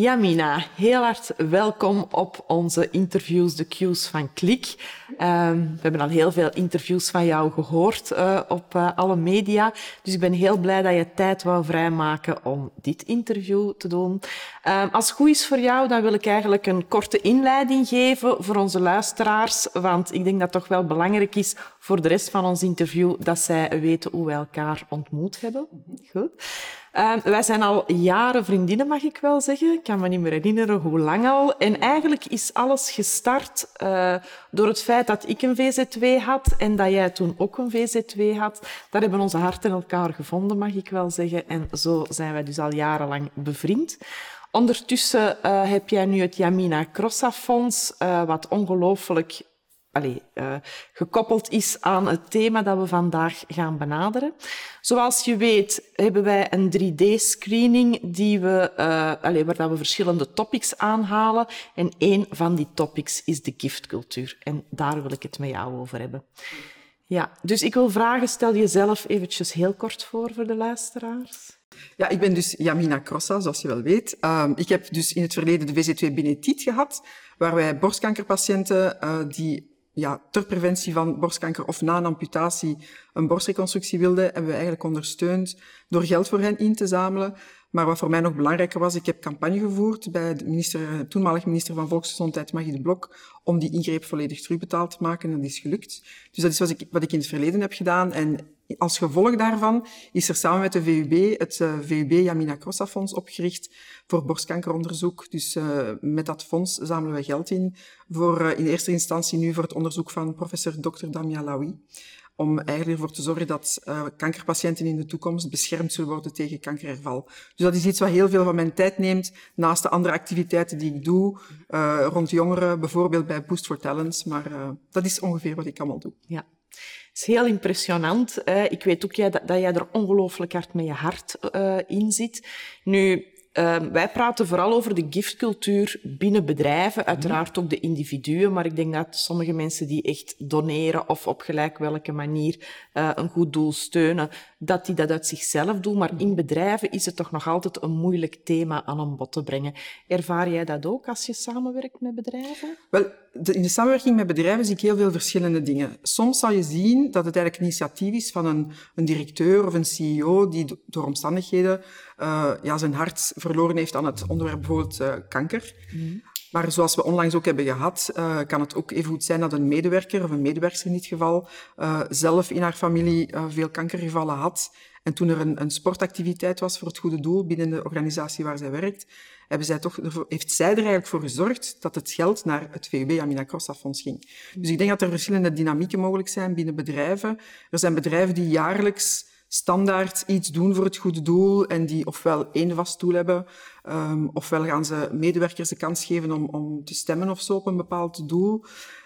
Jamina, heel hard welkom op onze interviews, de Q's van Klik. Ehm, we hebben al heel veel interviews van jou gehoord uh, op uh, alle media. Dus ik ben heel blij dat je tijd wou vrijmaken om dit interview te doen. Um, als het goed is voor jou, dan wil ik eigenlijk een korte inleiding geven voor onze luisteraars. Want ik denk dat het toch wel belangrijk is voor de rest van ons interview dat zij weten hoe wij elkaar ontmoet hebben. Goed. Uh, wij zijn al jaren vriendinnen, mag ik wel zeggen. Ik kan me niet meer herinneren hoe lang al. En eigenlijk is alles gestart uh, door het feit dat ik een VZW had en dat jij toen ook een VZW had. Daar hebben onze harten elkaar gevonden, mag ik wel zeggen. En zo zijn wij dus al jarenlang bevriend. Ondertussen uh, heb jij nu het Yamina Crossa Fonds, uh, wat ongelooflijk allee, uh, gekoppeld is aan het thema dat we vandaag gaan benaderen. Zoals je weet hebben wij een 3D-screening die we, uh, waar dat we verschillende topics aanhalen. En één van die topics is de giftcultuur. En daar wil ik het met jou over hebben. Ja, dus ik wil vragen, stel jezelf eventjes heel kort voor voor de luisteraars. Ja, ik ben dus Jamina Crossa, zoals je wel weet. Uh, ik heb dus in het verleden de VZ2 Benetit gehad, waar wij borstkankerpatiënten uh, die ja, ter preventie van borstkanker of na een amputatie een borstreconstructie wilden, hebben we eigenlijk ondersteund door geld voor hen in te zamelen. Maar wat voor mij nog belangrijker was, ik heb campagne gevoerd bij de minister, toenmalig minister van Volksgezondheid, Magie de Blok, om die ingreep volledig terugbetaald te maken. En dat is gelukt. Dus dat is wat ik, wat ik in het verleden heb gedaan. En als gevolg daarvan is er samen met de VUB het uh, VUB Yamina Crossa Fonds opgericht voor borstkankeronderzoek. Dus uh, met dat fonds zamelen we geld in voor uh, in eerste instantie nu voor het onderzoek van professor Dr. Damia Lawi om eigenlijk ervoor te zorgen dat uh, kankerpatiënten in de toekomst beschermd zullen worden tegen kankerherval. Dus dat is iets wat heel veel van mijn tijd neemt, naast de andere activiteiten die ik doe, uh, rond jongeren, bijvoorbeeld bij Boost for Talents. Maar uh, dat is ongeveer wat ik allemaal doe. Ja. Het is heel impressionant. Ik weet ook dat, dat jij er ongelooflijk hard met je hart in zit. Nu, Uh, wij praten vooral over de giftcultuur binnen bedrijven, uiteraard ook de individuen, maar ik denk dat sommige mensen die echt doneren of op gelijk welke manier uh, een goed doel steunen, dat die dat uit zichzelf doen. Maar in bedrijven is het toch nog altijd een moeilijk thema aan een bod te brengen. Ervaar jij dat ook als je samenwerkt met bedrijven? Wel, de, in de samenwerking met bedrijven zie ik heel veel verschillende dingen. Soms zal je zien dat het eigenlijk een initiatief is van een, een directeur of een CEO die door omstandigheden uh, ja, zijn hart verloren heeft aan het onderwerp bijvoorbeeld uh, kanker. Mm. Maar zoals we onlangs ook hebben gehad, uh, kan het ook even goed zijn dat een medewerker of een medewerker in dit geval uh, zelf in haar familie uh, veel kankergevallen had. En toen er een, een, sportactiviteit was voor het goede doel binnen de organisatie waar zij werkt, hebben zij toch heeft zij er eigenlijk voor gezorgd dat het geld naar het VUB Amina Crossa Fonds ging. Dus ik denk dat er verschillende dynamieken mogelijk zijn binnen bedrijven. Er zijn bedrijven die jaarlijks standaard iets doen voor het goede doel en die ofwel één vast doel hebben, um, ofwel gaan ze medewerkers de kans geven om, om te stemmen of zo op een bepaald doel.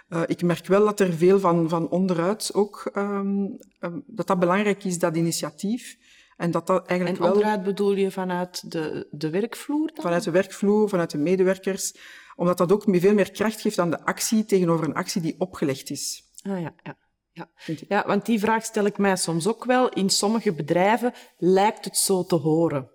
Uh, ik merk wel dat er veel van, van onderuit ook, um, um, dat dat belangrijk is, dat initiatief. En dat dat eigenlijk en onderuit wel, bedoel je vanuit de, de werkvloer dan? Vanuit de werkvloer, vanuit de medewerkers. Omdat dat ook veel meer kracht geeft aan de actie tegenover een actie die opgelegd is. Ah ja, ja. Ja. ja, want die vraag stel ik mij soms ook wel. In sommige bedrijven lijkt het zo te horen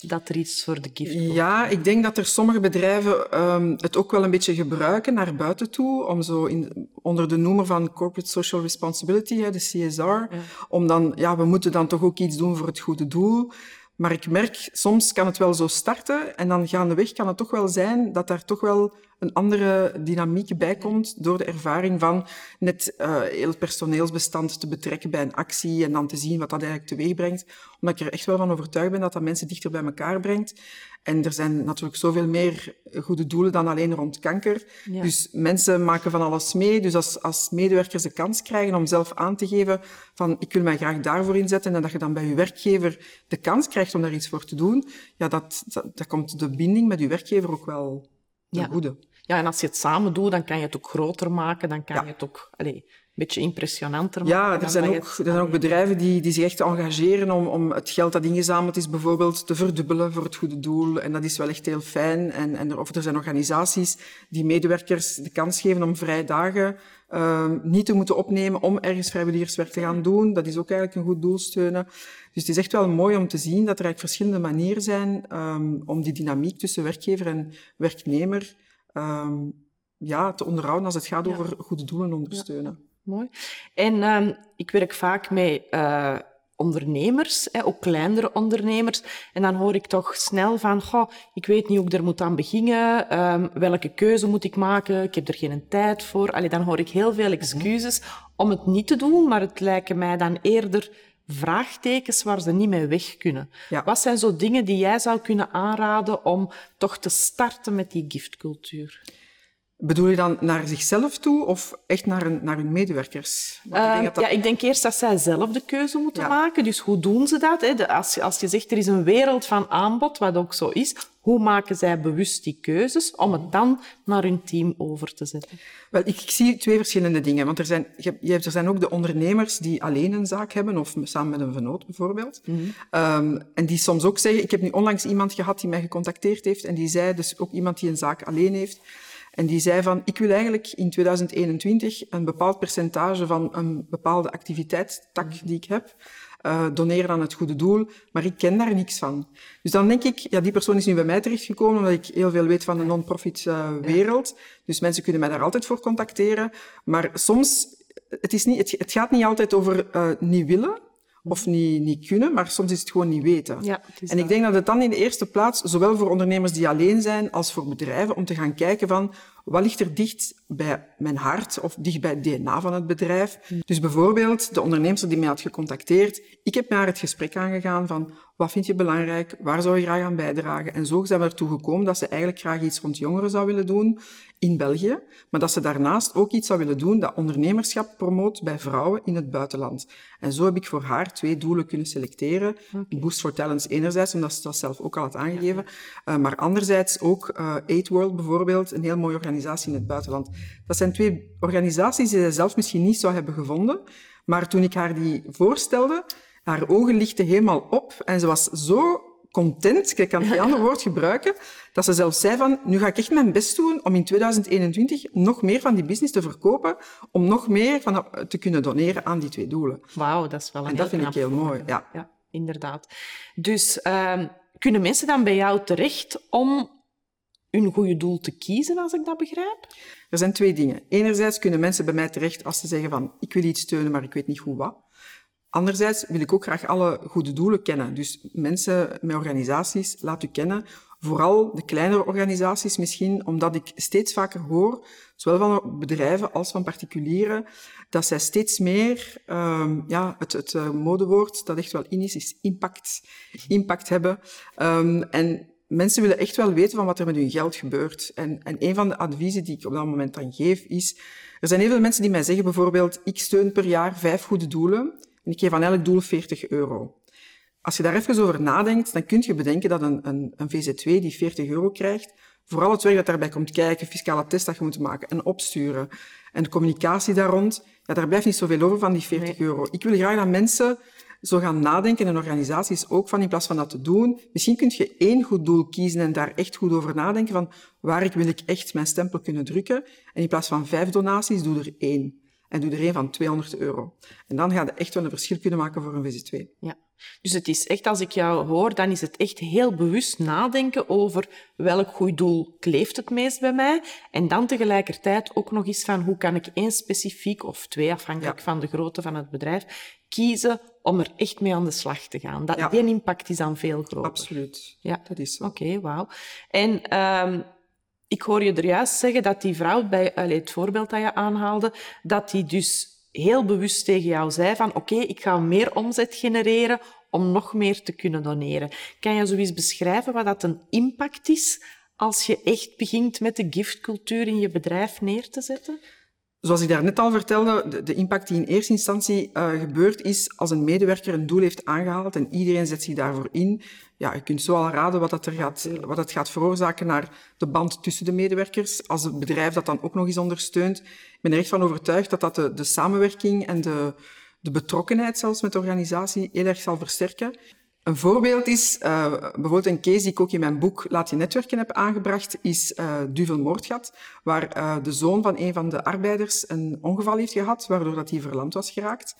dat er iets voor de gift komt. Ja, ik denk dat er sommige bedrijven um, het ook wel een beetje gebruiken naar buiten toe, om zo in, onder de noemer van Corporate Social Responsibility, de CSR, ja. om dan, ja, we moeten dan toch ook iets doen voor het goede doel. Maar ik merk, soms kan het wel zo starten en dan gaandeweg kan het toch wel zijn dat daar toch wel een andere dynamiek bij komt door de ervaring van net uh, heel het personeelsbestand te betrekken bij een actie en dan te zien wat dat eigenlijk teweeg brengt. Omdat ik er echt wel van overtuigd ben dat dat mensen dichter bij elkaar brengt. En er zijn natuurlijk zoveel meer goede doelen dan alleen rond kanker. Ja. Dus mensen maken van alles mee. Dus als, als medewerkers de kans krijgen om zelf aan te geven van ik wil mij graag daarvoor inzetten en dat je dan bij je werkgever de kans krijgt om daar iets voor te doen, ja, dat, dat, dat komt de binding met je werkgever ook wel ja. goede. Ja, en als je het samen doet, dan kan je het ook groter maken, dan kan ja. je het ook... Allez, beetje impressionanter maken. Ja, er zijn, ook, er zijn ook bedrijven die, die zich echt engageren om, om het geld dat ingezameld is bijvoorbeeld te verdubbelen voor het goede doel. En dat is wel echt heel fijn. En, en er, of er zijn organisaties die medewerkers de kans geven om vrije dagen uh, niet te moeten opnemen om ergens vrijwilligerswerk te gaan doen. Dat is ook eigenlijk een goed doel steunen. Dus het is echt wel mooi om te zien dat er eigenlijk verschillende manieren zijn um, om die dynamiek tussen werkgever en werknemer um, ja, te onderhouden als het gaat over goede doelen ondersteunen. Ja, mooi. En ik werk vaak met uh, ondernemers, hè, ook kleinere ondernemers. En dan hoor ik toch snel van, goh, ik weet niet hoe ik er moet aan beginnen, um, welke keuze moet ik maken, ik heb er geen tijd voor. Allee, dan hoor ik heel veel excuses om het niet te doen, maar het lijken mij dan eerder vraagtekens waar ze niet mee weg kunnen. Ja. Wat zijn zo dingen die jij zou kunnen aanraden om toch te starten met die giftcultuur? Bedoel je dan naar zichzelf toe of echt naar, een, naar hun medewerkers? Uh, ik dat... Ja, ik denk eerst dat zij zelf de keuze moeten ja. maken. Dus hoe doen ze dat? Hè? De, als, als je zegt er is een wereld van aanbod, wat ook zo is, hoe maken zij bewust die keuzes om het dan naar hun team over te zetten? Wel, ik, ik zie twee verschillende dingen. Want er zijn, je, er zijn ook de ondernemers die alleen een zaak hebben, of samen met een vennoot bijvoorbeeld. Mm -hmm. um, en die soms ook zeggen, ik heb nu onlangs iemand gehad die mij gecontacteerd heeft en die zei, dus ook iemand die een zaak alleen heeft, en die zei van, ik wil eigenlijk in 2021 een bepaald percentage van een bepaalde activiteitstak die ik heb, uh, doneren aan het goede doel, maar ik ken daar niks van. Dus dan denk ik, ja, die persoon is nu bij mij terechtgekomen, omdat ik heel veel weet van de non-profit uh, wereld. Ja. Dus mensen kunnen mij daar altijd voor contacteren. Maar soms, het, is niet, het, het gaat niet altijd over uh, niet willen, of niet, niet kunnen, maar soms is het gewoon niet weten. Ja, en ik denk dat het dan in de eerste plaats, zowel voor ondernemers die alleen zijn, als voor bedrijven, om te gaan kijken van, wat ligt er dicht bij mijn hart of dicht bij het DNA van het bedrijf? Hmm. Dus bijvoorbeeld de ondernemer die mij had gecontacteerd, ik heb naar het gesprek aangegaan van wat vind je belangrijk, waar zou je graag aan bijdragen? En zo zijn we ertoe gekomen dat ze eigenlijk graag iets rond jongeren zou willen doen in België, maar dat ze daarnaast ook iets zou willen doen dat ondernemerschap promoot bij vrouwen in het buitenland. En zo heb ik voor haar twee doelen kunnen selecteren. Okay. Boost for Talents enerzijds, omdat ze dat zelf ook al had aangegeven, uh, maar anderzijds ook uh, Aid World bijvoorbeeld, een heel mooie organisatie in het buitenland. Dat zijn twee organisaties die zij zelf misschien niet zou hebben gevonden, maar toen ik haar die voorstelde, haar ogen lichten helemaal op en ze was zo content, ik kan geen ander woord gebruiken, dat ze zelfs zei van, nu ga ik echt mijn best doen om in 2021 nog meer van die business te verkopen, om nog meer van te kunnen doneren aan die twee doelen. Wauw, dat is wel een En dat vind ik heel mooi, ja. Ja, inderdaad. Dus uh, kunnen mensen dan bij jou terecht om hun goede doel te kiezen, als ik dat begrijp? Er zijn twee dingen. Enerzijds kunnen mensen bij mij terecht als ze zeggen van, ik wil iets steunen, maar ik weet niet hoe wat. Anderzijds wil ik ook graag alle goede doelen kennen. Dus mensen met organisaties, laat u kennen. Vooral de kleinere organisaties misschien, omdat ik steeds vaker hoor, zowel van bedrijven als van particulieren, dat zij steeds meer, um, ja, het, het uh, modewoord dat echt wel in is, is impact, impact hebben. Um, en mensen willen echt wel weten van wat er met hun geld gebeurt. En, en een van de adviezen die ik op dat moment dan geef is, er zijn heel veel mensen die mij zeggen bijvoorbeeld, ik steun per jaar vijf goede doelen. En ik geef aan elk doel 40 euro. Als je daar even over nadenkt, dan kun je bedenken dat een, een, een VZ2 die 40 euro krijgt, vooral het werk dat daarbij komt kijken, fiscale test dat je moet maken en opsturen, en de communicatie daar rond, ja, daar blijft niet zoveel over van die 40 nee. euro. Ik wil graag dat mensen zo gaan nadenken, en organisaties ook, van in plaats van dat te doen, misschien kun je één goed doel kiezen en daar echt goed over nadenken van waar wil ik echt mijn stempel kunnen drukken. En in plaats van vijf donaties, doe er één en doe er een van 200 euro. En dan ga je echt wel een verschil kunnen maken voor een VZ2. Ja. Dus het is echt, als ik jou hoor, dan is het echt heel bewust nadenken over welk goed doel kleeft het meest bij mij. En dan tegelijkertijd ook nog eens van hoe kan ik één specifiek of twee, afhankelijk ja. van de grootte van het bedrijf, kiezen om er echt mee aan de slag te gaan. Dat, ja. Die impact is dan veel groter. Absoluut. Ja, dat is zo. Oké, okay, wauw. En um, ik hoor je er juist zeggen dat die vrouw, bij het voorbeeld dat je aanhaalde, dat die dus heel bewust tegen jou zei van oké, ik ga meer omzet genereren om nog meer te kunnen doneren. Kan je zoiets beschrijven wat dat een impact is als je echt begint met de giftcultuur in je bedrijf neer te zetten? Zoals ik daarnet al vertelde, de, de impact die in eerste instantie uh, gebeurt is als een medewerker een doel heeft aangehaald en iedereen zet zich daarvoor in. Ja, je kunt zo al raden wat dat, er gaat, wat gaat veroorzaken naar de band tussen de medewerkers. Als het bedrijf dat dan ook nog eens ondersteunt. Ik ben er echt van overtuigd dat dat de, de samenwerking en de, de betrokkenheid zelfs met de organisatie heel erg zal versterken. Een voorbeeld is, uh, bijvoorbeeld een case die ik ook in mijn boek Laat je netwerken heb aangebracht, is uh, Duvel Moordgat, waar uh, de zoon van een van de arbeiders een ongeval heeft gehad, waardoor dat hij verlamd was geraakt.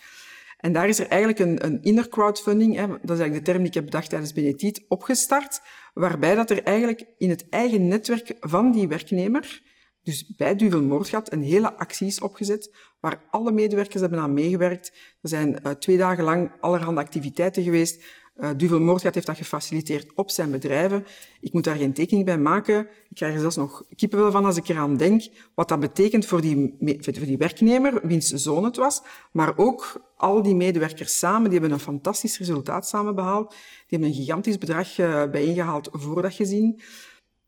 En daar is er eigenlijk een, een inner crowdfunding, hè, dat is eigenlijk de term die ik heb bedacht tijdens Benetiet, opgestart, waarbij dat er eigenlijk in het eigen netwerk van die werknemer, dus bij Duvel Moordgat, een hele actie is opgezet, waar alle medewerkers hebben aan meegewerkt. Er zijn twee dagen lang allerhande activiteiten geweest, uh, Duvel Moordgat heeft dat gefaciliteerd op zijn bedrijven. Ik moet daar geen tekening bij maken. Ik krijg er zelfs nog kippenvel van als ik eraan denk. Wat dat betekent voor die, voor die werknemer, wiens zoon het was. Maar ook al die medewerkers samen, die hebben een fantastisch resultaat samen behaald. Die hebben een gigantisch bedrag uh, bijeengehaald voor dat gezin.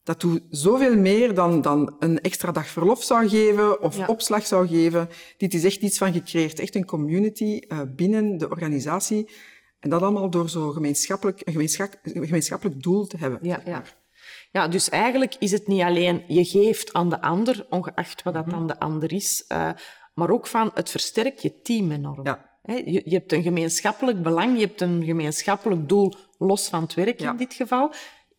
Dat doet zoveel meer dan, dan een extra dag verlof zou geven of ja. opslag zou geven. Dit is echt iets van gecreëerd. Echt een community uh, binnen de organisatie en dat allemaal door zo'n gemeenschappelijk, een gemeenschappelijk doel te hebben. Ja, ja. ja, dus eigenlijk is het niet alleen je geeft aan de ander, ongeacht wat dat mm -hmm. aan de ander is, uh, maar ook van het versterkt je team enorm. Ja. Je, je, hebt een gemeenschappelijk belang, je hebt een gemeenschappelijk doel los van het werk ja. in dit geval.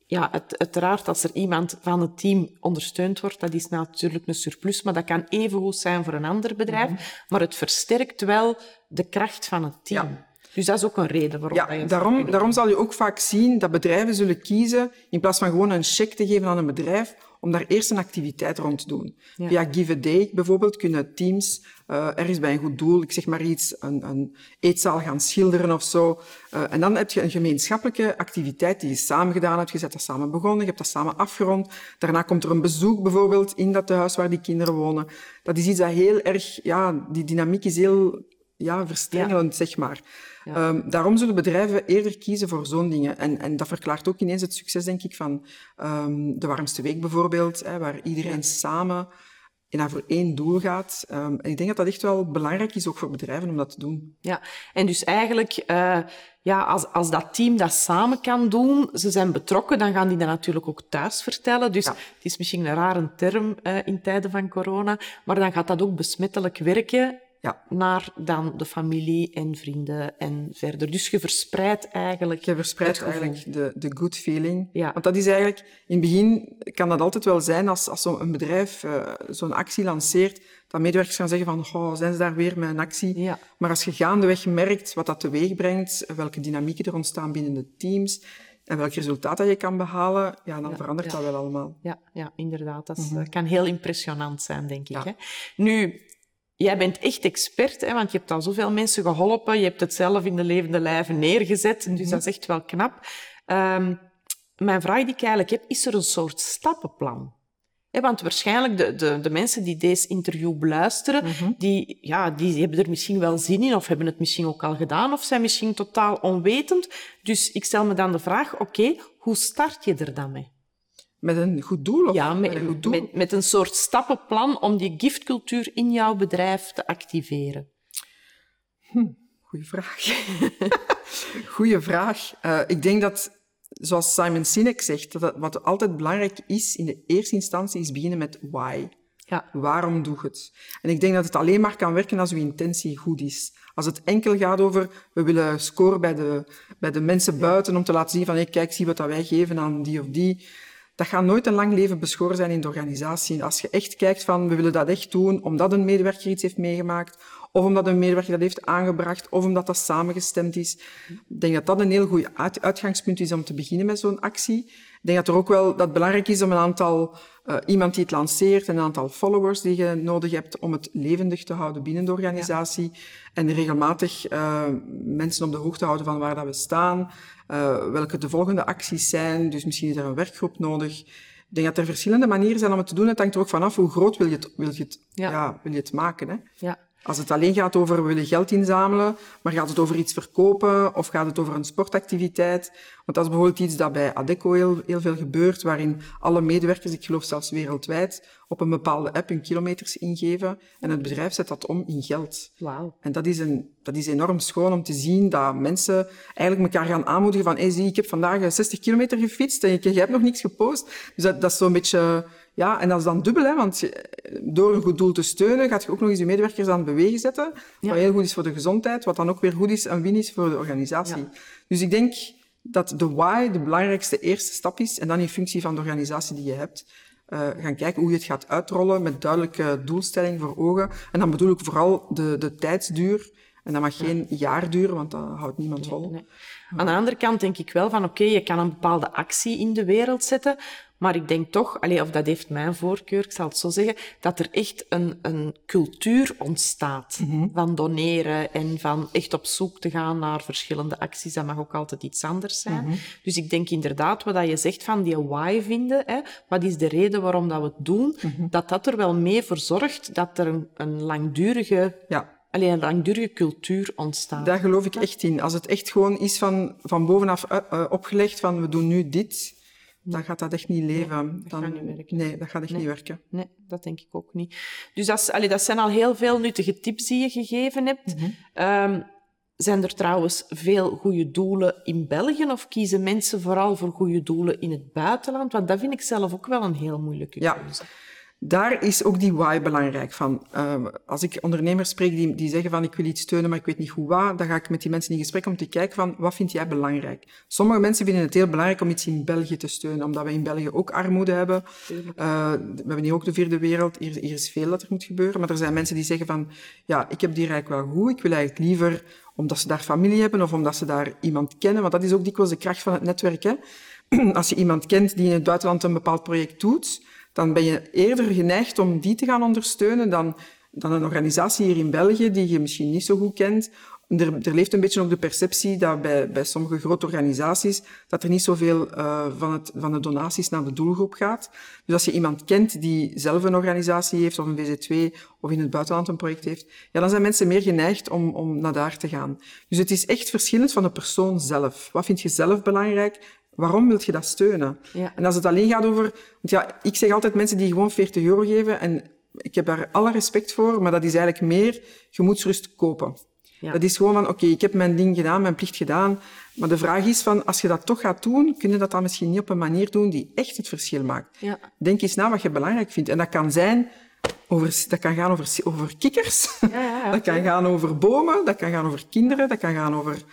Ja, het, uiteraard, als er iemand van het team ondersteund wordt, dat is natuurlijk een surplus, maar dat kan even goed zijn voor een ander bedrijf. Mm -hmm. Maar het versterkt wel de kracht van het team. Ja. Dus dat is ook een reden waarom ja, je daarom, daarom zal je ook vaak zien dat bedrijven zullen kiezen, in plaats van gewoon een cheque te geven aan een bedrijf, om daar eerst een activiteit rond te doen. Ja. Via Give a Day bijvoorbeeld kunnen teams uh, ergens bij een goed doel, ik zeg maar iets, een, een eetzaal gaan schilderen of zo. Uh, en dan heb je een gemeenschappelijke activiteit die je samen gedaan hebt. Je hebt dat samen begonnen, je hebt dat samen afgerond. Daarna komt er een bezoek bijvoorbeeld in dat huis waar die kinderen wonen. Dat is iets dat heel erg, ja, die dynamiek is heel ja, verstrengelend, ja. zeg maar. Ja. Um, daarom zullen bedrijven eerder kiezen voor zo'n dingen. En, en dat verklaart ook ineens het succes, denk ik, van um, de warmste week bijvoorbeeld, hè, waar iedereen ja. samen en voor één doel gaat. Um, en ik denk dat dat echt wel belangrijk is, ook voor bedrijven, om dat te doen. Ja, en dus eigenlijk, uh, ja, als, als dat team dat samen kan doen, ze zijn betrokken, dan gaan die dat natuurlijk ook thuis vertellen. Dus ja. het is misschien een rare term uh, in tijden van corona, maar dan gaat dat ook besmettelijk werken ja. naar dan de familie en vrienden en verder. Dus je verspreidt eigenlijk... Je verspreidt eigenlijk de, de good feeling. Ja. Want dat is eigenlijk... In het begin kan dat altijd wel zijn als, als zo'n bedrijf uh, zo'n actie lanceert, dat medewerkers gaan zeggen van, oh, zijn ze daar weer met een actie? Ja. Maar als je gaandeweg merkt wat dat teweeg brengt, welke dynamieken er ontstaan binnen de teams, en welk resultaat dat je kan behalen, ja, dan ja, verandert ja. dat wel allemaal. Ja, ja inderdaad. Dat is, mm -hmm. kan heel impressionant zijn, denk ik. Hè? Nu, jij bent echt expert, hè, want je hebt al zoveel mensen geholpen. Je hebt het zelf in de levende lijven neergezet. Mm -hmm. Dus dat is echt wel knap. Um, mijn vraag die ik eigenlijk heb, is er een soort stappenplan? He, want waarschijnlijk de, de, de mensen die deze interview beluisteren, mm -hmm. die, ja, die hebben er misschien wel zin in of hebben het misschien ook al gedaan of zijn misschien totaal onwetend. Dus ik stel me dan de vraag, oké, okay, hoe start je er dan mee? Met een goed doel? Of ja, met, een goed doel? Met, met, een soort stappenplan om die giftcultuur in jouw bedrijf te activeren. Hm, goeie vraag. goeie vraag. Uh, ik denk dat, zoals Simon Sinek zegt, dat wat altijd belangrijk is in de eerste instantie, is beginnen met why. Ja. Waarom doe je het? En ik denk dat het alleen maar kan werken als uw intentie goed is. Als het enkel gaat over, we willen scoren bij de, bij de mensen buiten om te laten zien van, hey, kijk, zie wat wij geven aan die of die dat gaat nooit een lang leven beschoren zijn in de organisatie. Als je echt kijkt van, we willen dat echt doen omdat een medewerker iets heeft meegemaakt, of omdat een medewerker dat heeft aangebracht, of omdat dat samengestemd is. Ik denk dat dat een heel goed uitgangspunt is om te beginnen met zo'n actie. Ik denk dat er ook wel dat belangrijk is om een aantal, uh, iemand die het lanceert, en een aantal followers die je nodig hebt om het levendig te houden binnen de organisatie. Ja. En regelmatig uh, mensen op de hoogte houden van waar dat we staan, uh, welke de volgende acties zijn. Dus misschien is er een werkgroep nodig. Ik denk dat er verschillende manieren zijn om het te doen. Het hangt er ook vanaf hoe groot wil je het, wil je het, ja. ja wil je het maken. Hè? Ja. Als het alleen gaat over we willen geld inzamelen, maar gaat het over iets verkopen of gaat het over een sportactiviteit? Want dat is bijvoorbeeld iets dat bij Adeco heel, heel veel gebeurt, waarin alle medewerkers, ik geloof zelfs wereldwijd, op een bepaalde app hun kilometers ingeven en het bedrijf zet dat om in geld. Wauw. En dat is, een, dat is enorm schoon om te zien dat mensen eigenlijk elkaar gaan aanmoedigen van hey, zie, ik heb vandaag 60 kilometer gefietst en je, je hebt nog niks gepost. Dus dat, dat is zo'n beetje ja, en dat is dan dubbel, hè, want door een goed doel te steunen, gaat je ook nog eens je medewerkers aan het bewegen zetten. Wat heel goed is voor de gezondheid, wat dan ook weer goed is en win is voor de organisatie. Dus ik denk dat de why de belangrijkste eerste stap is, en dan in functie van de organisatie die je hebt, uh, gaan kijken hoe je het gaat uitrollen met duidelijke doelstelling voor ogen. En dan bedoel ik vooral de, de tijdsduur. En dat mag geen jaar duren, want dat houdt niemand vol. Nee, Aan de andere kant denk ik wel van oké, je kan een bepaalde actie in de wereld zetten, maar ik denk toch, allez, of dat heeft mijn voorkeur, ik zal het zo zeggen, dat er echt een, een cultuur ontstaat mhm. van doneren en van echt op zoek te gaan naar verschillende acties. Dat mag ook altijd iets anders zijn. Mhm. Dus ik denk inderdaad, wat je zegt van die why vinden, hè, wat is de reden waarom dat we het doen, mhm. dat dat er wel mee voor zorgt dat er een, een langdurige ja alleen een langdurige cultuur ontstaat. Daar geloof ik echt in. Als het echt gewoon is van, van bovenaf uh, uh, opgelegd van we doen nu dit, dan gaat dat echt niet leven. Nee, dat dan, gaat niet werken. Nee, dat gaat echt niet werken. Nee, dat denk ik ook niet. Dus dat, allee, dat zijn al heel veel nuttige tips die je gegeven hebt. Mm -hmm. zijn er trouwens veel goede doelen in België of kiezen mensen vooral voor goede doelen in het buitenland? Want dat vind ik zelf ook wel een heel moeilijke keuze. Ja. Daar is ook die why belangrijk van. Uh, als ik ondernemers spreek die, die zeggen van ik wil iets steunen, maar ik weet niet hoe waar, dan ga ik met die mensen in gesprek om te kijken van wat vind jij belangrijk. Sommige mensen vinden het heel belangrijk om iets in België te steunen, omdat we in België ook armoede hebben. Uh, we hebben hier ook de vierde wereld, hier, hier, is veel dat er moet gebeuren. Maar er zijn mensen die zeggen van ja, ik heb die rijk wel goed, ik wil eigenlijk liever omdat ze daar familie hebben of omdat ze daar iemand kennen, want dat is ook dikwijls de kracht van het netwerk. Hè? Als je iemand kent die in het buitenland een bepaald project doet, dan ben je eerder geneigd om die te gaan ondersteunen dan, dan een organisatie hier in België die je misschien niet zo goed kent. Er, er leeft een beetje ook de perceptie dat bij, bij sommige grote organisaties dat er niet zoveel uh, van, het, van de donaties naar de doelgroep gaat. Dus als je iemand kent die zelf een organisatie heeft of een VZ2 of in het buitenland een project heeft, ja, dan zijn mensen meer geneigd om, om naar daar te gaan. Dus het is echt verschillend van de persoon zelf. Wat vind je zelf belangrijk? Waarom wil je dat steunen? Ja. En als het alleen gaat over... Want ja, ik zeg altijd mensen die gewoon 40 euro geven, en ik heb daar alle respect voor, maar dat is eigenlijk meer gemoedsrust kopen. Ja. Dat is gewoon van, oké, ik heb mijn ding gedaan, mijn plicht gedaan, maar de vraag is van, als je dat toch gaat doen, kun je dat dan misschien niet op een manier doen die echt het verschil maakt. Ja. Denk eens na wat je belangrijk vindt. En dat kan zijn, over, dat kan gaan over, over kikkers, ja, dat kan gaan over bomen, dat kan gaan over kinderen, dat kan gaan over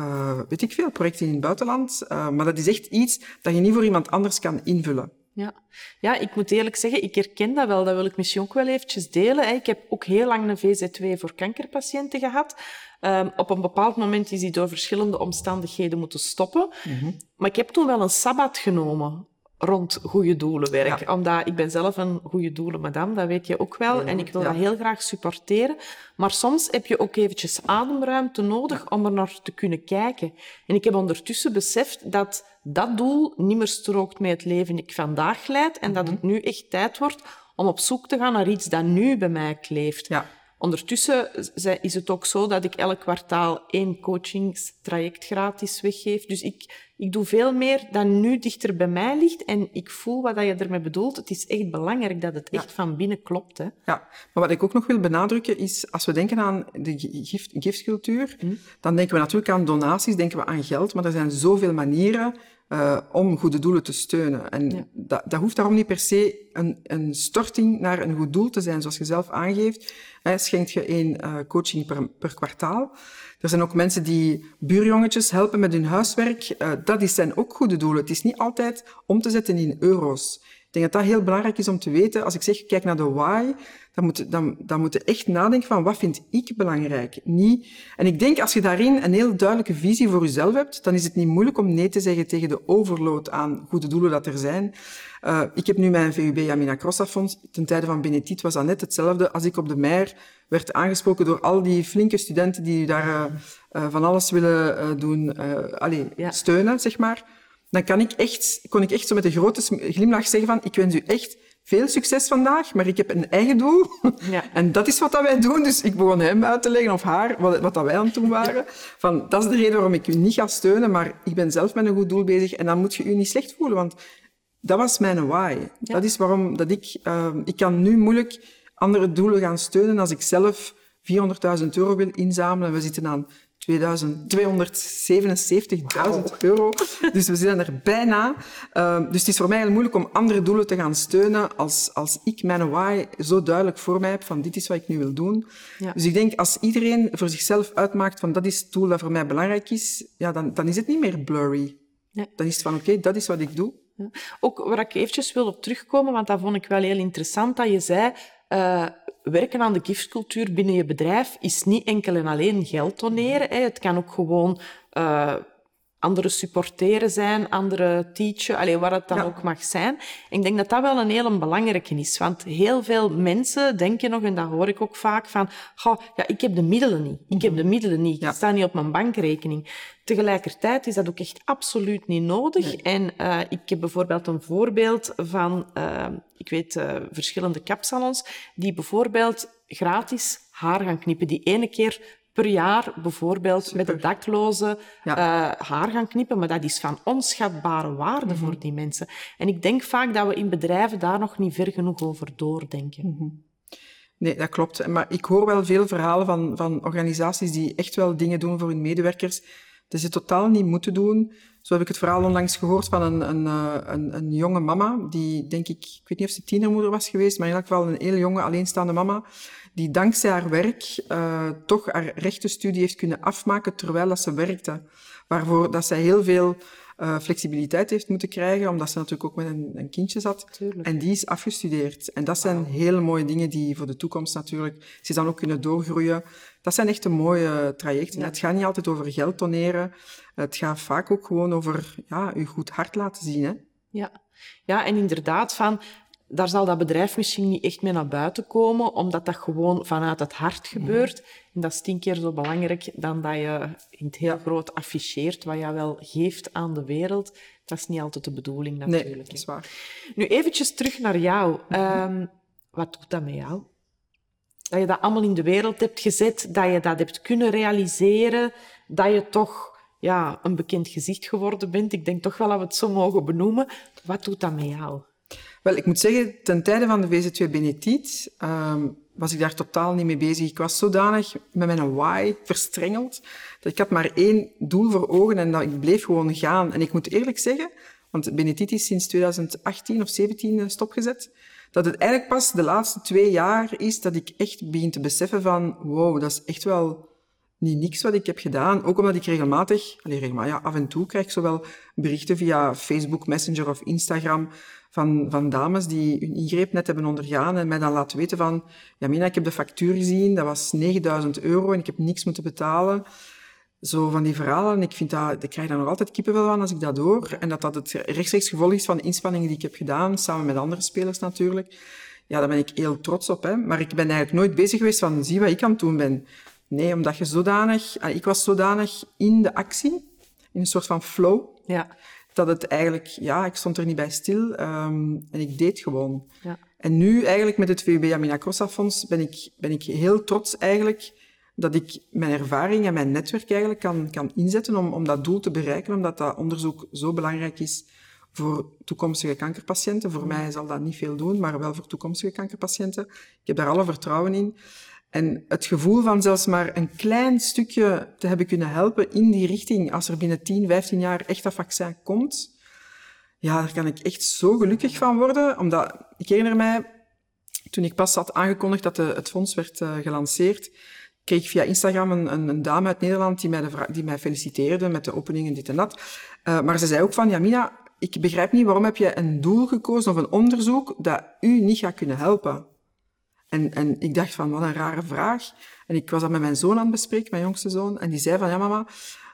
uh, weet ik veel, projecten in het buitenland. Uh, maar dat is echt iets dat je niet voor iemand anders kan invullen. Ja. ja, ik moet eerlijk zeggen, ik herken dat wel. Dat wil ik misschien ook wel eventjes delen. Ik heb ook heel lang een VZ2 voor kankerpatiënten gehad. Um, op een bepaald moment is die door verschillende omstandigheden moeten stoppen. Mm -hmm. Maar ik heb toen wel een sabbat genomen rond goede doelenwerk. Ja. Omdat ik ben zelf een goede doelen madame, dat weet je ook wel. en ik wil dat heel graag supporteren. Maar soms heb je ook eventjes ademruimte nodig om er naar te kunnen kijken. En ik heb ondertussen beseft dat dat doel niet meer strookt met het leven ik vandaag leid. En dat mhm. het nu echt tijd wordt om op zoek te gaan naar iets dat nu bij mij kleeft. Ondertussen is het ook zo dat ik elk kwartaal één coachingstraject gratis weggeef. Dus ik, ik doe veel meer dan nu dichter bij mij ligt. En ik voel wat je ermee bedoelt. Het is echt belangrijk dat het echt van binnen klopt. Hè. Ja, maar wat ik ook nog wil benadrukken is, als we denken aan de gift, giftscultuur, hm. dan denken we natuurlijk aan donaties, denken we aan geld. Maar er zijn zoveel manieren uh, om goede doelen te steunen. En ja. dat, dat hoeft daarom niet per se een, een storting naar een goed doel te zijn, zoals je zelf aangeeft. Hè, schenkt je één uh, coaching per, per kwartaal. Er zijn ook mensen die buurjongetjes helpen met hun huiswerk. Uh, dat is zijn ook goede doelen. Het is niet altijd om te zetten in euro's. Ik denk dat dat heel belangrijk is om te weten. Als ik zeg, kijk naar de why, dan moet, dan, dan moet je echt nadenken van wat vind ik belangrijk? Niet. En ik denk als je daarin een heel duidelijke visie voor jezelf hebt, dan is het niet moeilijk om nee te zeggen tegen de overload aan goede doelen dat er zijn. Uh, ik heb nu mijn VUB Yamina Crossa Fonds. Ten tijde van Benetit was dat net hetzelfde. Als ik op de Meijer werd aangesproken door al die flinke studenten die daar uh, uh, van alles willen doen, allez, ja. steunen, zeg maar dan kan ik echt, kon ik echt zo met een grote glimlach zeggen van, ik wens u echt veel succes vandaag, maar ik heb een eigen doel. Ja. En dat is wat dat wij doen. Dus ik begon hem uit te leggen, of haar, wat, wat dat wij aan het doen waren. Van, dat is de reden waarom ik u niet ga steunen, maar ik ben zelf met een goed doel bezig. En dan moet je u niet slecht voelen, want dat was mijn why. Dat is waarom dat ik... Uh, ik kan nu moeilijk andere doelen gaan steunen als ik zelf 400.000 euro wil inzamelen. We zitten aan 277.000 euro. Dus we zijn er bijna. Uh, dus het is voor mij heel moeilijk om andere doelen te gaan steunen als, als ik mijn why zo duidelijk voor mij heb van dit is wat ik nu wil doen. Ja. Dus ik denk als iedereen voor zichzelf uitmaakt van dat is het doel dat voor mij belangrijk is, ja, dan, dan is het niet meer blurry. Ja. Dan is het van oké, okay, dat is wat ik doe. Ook waar ik eventjes wil op terugkomen, want dat vond ik wel heel interessant, dat je zei, uh, werken aan de giftcultuur binnen je bedrijf is niet enkel en alleen geld doneren. Hè. Het kan ook gewoon uh, andere supporteren zijn, andere teachen, alleen waar het dan ook mag zijn. ik denk dat dat wel een heel belangrijke is, want heel veel mensen denken nog, en dat hoor ik ook vaak, van, oh, ja, ik heb de middelen niet. Ik heb de middelen niet. Ik sta niet op mijn bankrekening. Tegelijkertijd is dat ook echt absoluut niet nodig. En uh, ik heb bijvoorbeeld een voorbeeld van, uh, ik weet, uh, verschillende kapsalons, die bijvoorbeeld gratis haar gaan knippen. Die ene keer per jaar bijvoorbeeld met de dakloze ja. uh, haar gaan knippen. Maar dat is van onschatbare waarde mm -hmm. voor die mensen. En ik denk vaak dat we in bedrijven daar nog niet ver genoeg over doordenken. Mm -hmm. Nee, dat klopt. Maar ik hoor wel veel verhalen van, van organisaties die echt wel dingen doen voor hun medewerkers dat ze totaal niet moeten doen. Zo heb ik het verhaal onlangs gehoord van een, een, eh, een, een jonge mama, die denk ik, ik weet niet of ze tienermoeder was geweest, maar in elk geval een hele jonge alleenstaande mama, die dankzij haar werk uh, toch haar rechtenstudie heeft kunnen afmaken terwijl dat ze werkte. Waarvoor dat zij heel veel uh, flexibiliteit heeft moeten krijgen, omdat ze natuurlijk ook met een, een kindje zat. Tuurlijk. En die is afgestudeerd. En dat zijn hele mooie dingen die voor de toekomst natuurlijk, ze dan ook kunnen doorgroeien. Dat zijn echt een mooie trajecten. Ja. Het gaat niet altijd over geld toneren. Het gaat vaak ook gewoon over ja, je goed hart laten zien. Hè? Ja. ja, en inderdaad, van daar zal dat bedrijf misschien niet echt mee naar buiten komen, omdat dat gewoon vanuit het hart gebeurt. En dat is tien keer zo belangrijk dan dat je in het heel groot afficheert wat je wel geeft aan de wereld. Dat is niet altijd de bedoeling natuurlijk. Nee, dat is waar. Nu eventjes terug naar jou. Um, wat doet dat met jou? Dat je dat allemaal in de wereld hebt gezet, dat je dat hebt kunnen realiseren, dat je toch ja, een bekend gezicht geworden bent. Ik denk toch wel dat we het zo mogen benoemen. Wat doet dat met jou? Wel, ik moet zeggen, ten tijde van de VZ2 Benetiet um, was ik daar totaal niet mee bezig. Ik was zodanig met mijn why verstrengeld, dat ik had maar één doel voor ogen en dat ik bleef gewoon gaan. En ik moet eerlijk zeggen, want Benetiet is sinds 2018 of 2017 stopgezet, dat het eigenlijk pas de laatste twee jaar is dat ik echt begin te beseffen van, wow, dat is echt wel niet niks wat ik heb gedaan. Ook omdat ik regelmatig, allez, regelmatig ja, af en toe krijg zowel berichten via Facebook Messenger of Instagram van, van dames die hun ingreep net hebben ondergaan en mij dan laten weten van, ja Mina, ik heb de factuur gezien, dat was 9000 euro en ik heb niks moeten betalen. Zo van die verhalen. Ik vind dat, ik krijg daar nog altijd kippenvel van als ik dat hoor. En dat dat het rechtstreeks gevolg is van de inspanningen die ik heb gedaan, samen met andere spelers natuurlijk. Ja, daar ben ik heel trots op. Hè. Maar ik ben eigenlijk nooit bezig geweest van, zie wat ik aan het doen ben. Nee, omdat je zodanig, ah, ik was zodanig in de actie, in een soort van flow. Ja dat het eigenlijk, ja, ik stond er niet bij stil um, en ik deed gewoon. Ja. En nu eigenlijk met het VUB Amina Crossa Fonds ben ik, ben ik heel trots eigenlijk dat ik mijn ervaring en mijn netwerk eigenlijk kan, kan inzetten om, om dat doel te bereiken, omdat dat onderzoek zo belangrijk is voor toekomstige kankerpatiënten. Voor mij zal dat niet veel doen, maar wel voor toekomstige kankerpatiënten. Ik heb daar alle vertrouwen in. En het gevoel van zelfs maar een klein stukje te hebben kunnen helpen in die richting, als er binnen 10, 15 jaar echt dat vaccin komt, ja, daar kan ik echt zo gelukkig van worden. Omdat, ik herinner mij, toen ik pas had aangekondigd dat de, het fonds werd uh, gelanceerd, kreeg ik via Instagram een, een, een, dame uit Nederland die mij, die mij feliciteerde met de opening en dit en dat. Uh, maar ze zei ook van, ja Mina, ik begrijp niet, waarom heb je een doel gekozen of een onderzoek dat u niet gaat kunnen helpen? En, en ik dacht van, wat een rare vraag. En ik was dat met mijn zoon aan het bespreken, mijn jongste zoon. En die zei van, ja mama,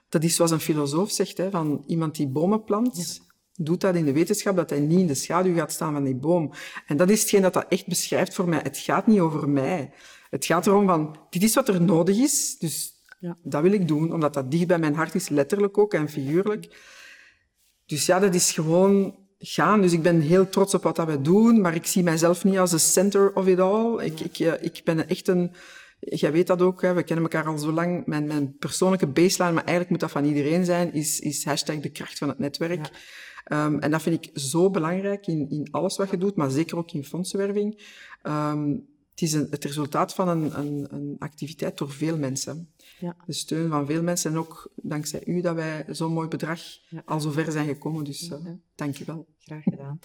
dat is zoals een filosoof zegt, hè, van iemand die bomen plant, doet dat in de wetenschap, dat hij niet in de schaduw gaat staan van die boom. En dat is hetgeen dat dat echt beschrijft voor mij. Het gaat niet over mij. Het gaat erom van, dit is wat er nodig is, dus ja. dat wil ik doen, omdat dat dicht bij mijn hart is, letterlijk ook en figuurlijk. Dus ja, dat is gewoon gaan. Dus ik ben heel trots op wat dat we doen, maar ik zie mijzelf niet als de center of it all. Ik, ik, eh, ik ben echt een... Jij weet dat ook, hè, we kennen elkaar al zo lang. Mijn, mijn persoonlijke baseline, maar eigenlijk moet dat van iedereen zijn, is, is hashtag de kracht van het netwerk. Um, en dat vind ik zo belangrijk in, in alles wat je doet, maar zeker ook in fondsenwerving. Um, het is een, het resultaat van een, een, een activiteit door veel mensen. Ja. De steun van veel mensen en ook dankzij u dat wij zo'n mooi bedrag al zo ver zijn gekomen. Dus uh, dank je wel. Graag gedaan.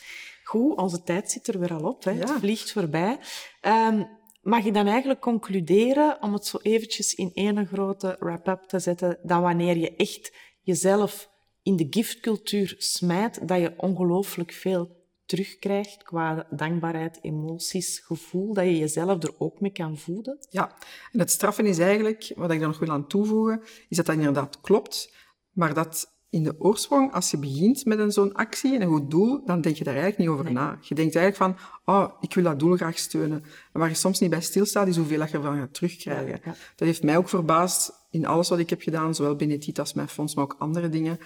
Goed, onze tijd zit er weer al op. Hè? Het vliegt voorbij. Um, mag je dan eigenlijk concluderen, om het zo eventjes in één grote wrap-up te zetten, dat wanneer je echt jezelf in de giftcultuur smijt, dat je ongelooflijk veel terugkrijgt qua dankbaarheid, emoties, gevoel, dat je jezelf er ook mee kan voeden? Ja, en het straffen is eigenlijk, wat ik daar nog wil aan toevoegen, is dat dat inderdaad klopt, maar dat in de oorsprong, als je begint met een zo'n actie en een goed doel, dan denk je daar eigenlijk niet over na. Je denkt eigenlijk van, oh, ik wil dat doel graag steunen. En waar je soms niet bij stilstaat, is hoeveel dat je ervan gaat terugkrijgen. Dat heeft mij ook verbaasd in alles wat ik heb gedaan, zowel Benetit als mijn fonds, maar ook andere dingen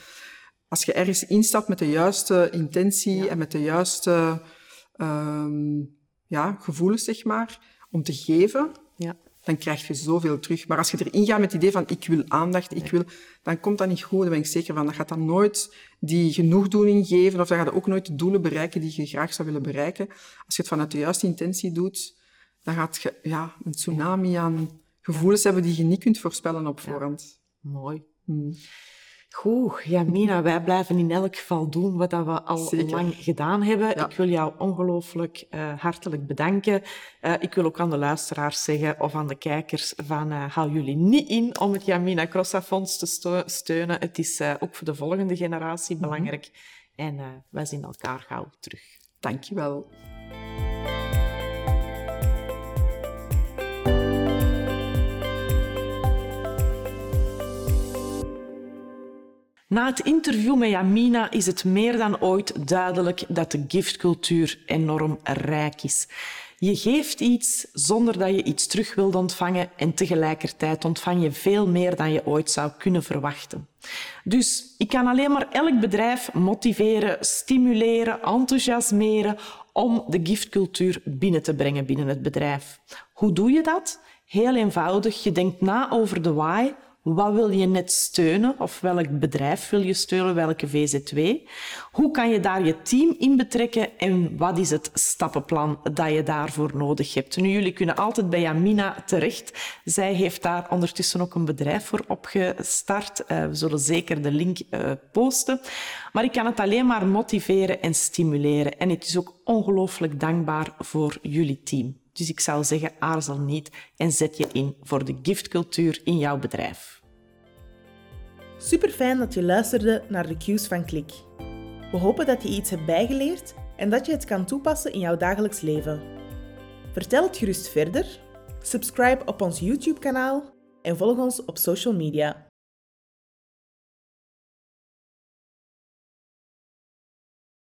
als je ergens instapt met de juiste intentie en met de juiste um, ja, gevoelens, zeg maar, om te geven, ja. dan krijg je zoveel terug. Maar als je erin gaat met het idee van ik wil aandacht, ik wil, dan komt dat niet goed. Daar ben ik zeker van. Dat gaat dan nooit die genoegdoening geven of dat gaat ook nooit de doelen bereiken die je graag zou willen bereiken. Als je het vanuit de juiste intentie doet, dan gaat je ja, een tsunami aan gevoelens hebben die je niet kunt voorspellen op voorhand. Mooi. Hmm. Goed, Jamina, wij blijven in elk geval doen wat we al lang gedaan hebben. Ik wil jou ongelooflijk uh, hartelijk bedanken. Uh, ik wil ook aan de luisteraars zeggen, of aan de kijkers, van uh, hou jullie niet in om het Jamina Crossa Fonds te steunen. Het is ook voor de volgende generatie mhm. belangrijk. En wij zien elkaar gauw terug. Dankjewel. Na het interview met Jamina is het meer dan ooit duidelijk dat de giftcultuur enorm rijk is. Je geeft iets zonder dat je iets terug wilt ontvangen en tegelijkertijd ontvang je veel meer dan je ooit zou kunnen verwachten. Dus ik kan alleen maar elk bedrijf motiveren, stimuleren, enthousiasmeren om de giftcultuur binnen te brengen binnen het bedrijf. Hoe doe je dat? Heel eenvoudig. Je denkt na over de why, wat wil je net steunen of welk bedrijf wil je steunen, welke VZW? Hoe kan je daar je team in betrekken en wat is het stappenplan dat je daarvoor nodig hebt? Nu, jullie kunnen altijd bij Jamina terecht. Zij heeft daar ondertussen ook een bedrijf voor opgestart. Uh, we zullen zeker de link uh, posten. Maar ik kan het alleen maar motiveren en stimuleren. En het is ook ongelooflijk dankbaar voor jullie team. Dus ik zou zeggen, aarzel niet en zet je in voor de giftcultuur in jouw bedrijf. Super fijn dat je luisterde naar de cues van Klik. We hopen dat je iets hebt bijgeleerd en dat je het kan toepassen in jouw dagelijks leven. Vertel het gerust verder, subscribe op ons YouTube-kanaal en volg ons op social media.